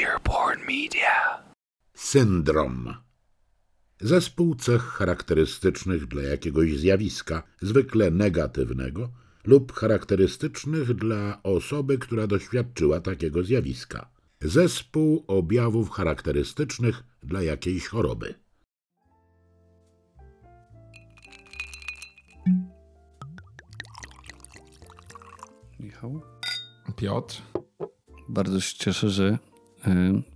Earborn Media. Syndrom. Zespół cech charakterystycznych dla jakiegoś zjawiska, zwykle negatywnego, lub charakterystycznych dla osoby, która doświadczyła takiego zjawiska. Zespół objawów charakterystycznych dla jakiejś choroby. Michał? Piotr. Bardzo się cieszę, że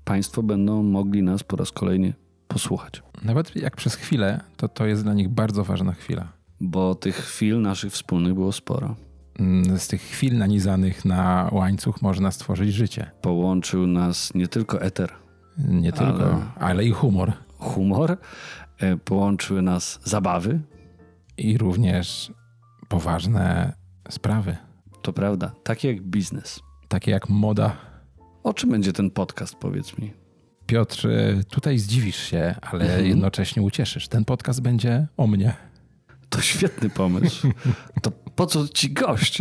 Państwo będą mogli nas po raz kolejny posłuchać. Nawet jak przez chwilę, to to jest dla nich bardzo ważna chwila. Bo tych chwil naszych wspólnych było sporo. Mm, Z tych chwil nanizanych na łańcuch można stworzyć życie. Połączył nas nie tylko eter, Nie tylko, Ale- ale, i humor. humor, y, połączyły nas zabawy, I również poważne sprawy, to prawda, takie jak biznes. takie jak moda. O czym będzie ten podcast, powiedz mi? Piotr, tutaj zdziwisz się, ale Mhm. jednocześnie ucieszysz. Ten podcast będzie o mnie. To świetny pomysł. To po co ci gość?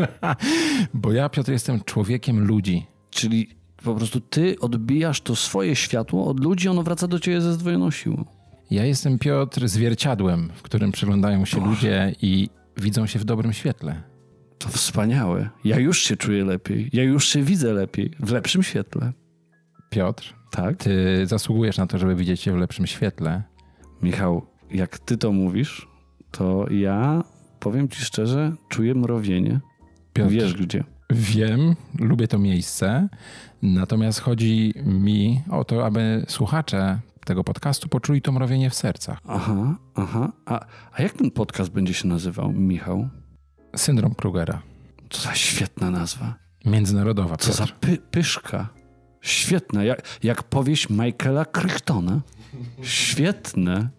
Bo ja, Piotr, jestem człowiekiem ludzi. Czyli po prostu ty odbijasz to swoje światło od ludzi, ono wraca do ciebie ze zdwojoną siłą. Ja jestem Piotr zwierciadłem, w którym przyglądają się ludzie i widzą się w dobrym świetle. To wspaniałe. Ja już się czuję lepiej. Ja już się widzę lepiej. W lepszym świetle. Piotr, Tak? ty zasługujesz na to, żeby widzieć się w lepszym świetle. Michał, jak ty to mówisz, to ja powiem ci szczerze, czuję mrowienie. Piotr, Wiesz gdzie. Wiem, lubię to miejsce, natomiast chodzi mi o to, aby słuchacze tego podcastu poczuli to mrowienie w sercach. Aha, aha. A, a jak ten podcast będzie się nazywał, Michał? Syndrom Krugera. Co za świetna nazwa. Międzynarodowa. Co za Piotr. py, pyszka. Świetna. Jak, jak powieść Michaela Crichtona. Świetne. Nie,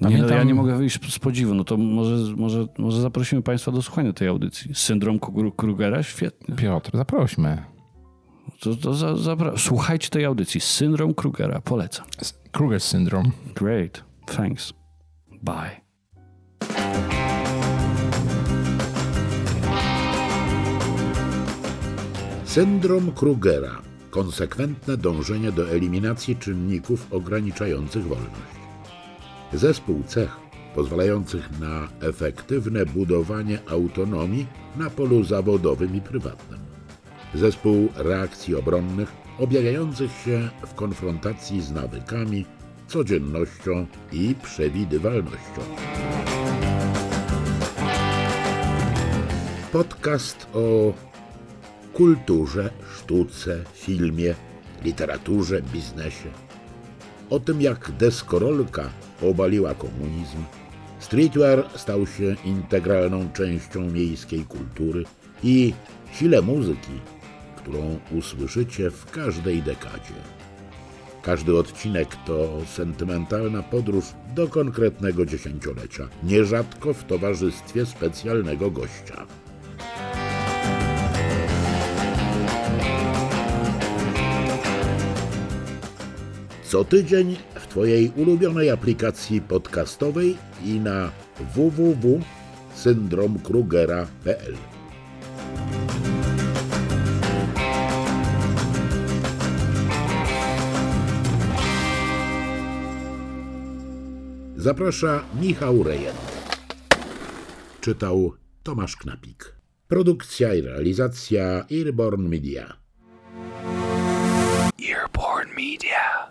no, Pamiętam- ja nie mogę wyjść z podziwu. No to może, może, może zaprosimy Państwa do słuchania tej audycji. Syndrom Kru- Krugera? Świetnie. Piotr, zaprośmy. To, to za, zapra- Słuchajcie tej audycji. Syndrom Krugera. Polecam. Kruger syndrom. Great. Thanks. Bye. Syndrom Krugera. Konsekwentne dążenie do eliminacji czynników ograniczających wolność. Zespół cech pozwalających na efektywne budowanie autonomii na polu zawodowym i prywatnym. Zespół reakcji obronnych objawiających się w konfrontacji z nawykami, codziennością i przewidywalnością. Podcast o kulturze, sztuce, filmie, literaturze, biznesie. O tym, jak deskorolka obaliła komunizm, streetwear stał się integralną częścią miejskiej kultury i sile muzyki, którą usłyszycie w każdej dekadzie. Każdy odcinek to sentymentalna podróż do konkretnego dziesięciolecia, nierzadko w towarzystwie specjalnego gościa. Co tydzień w Twojej ulubionej aplikacji podcastowej i na www.syndromkrugera.pl. Zaprasza Michał Rejen. Czytał Tomasz Knapik. Produkcja i realizacja Earborn Media. Earborn Media.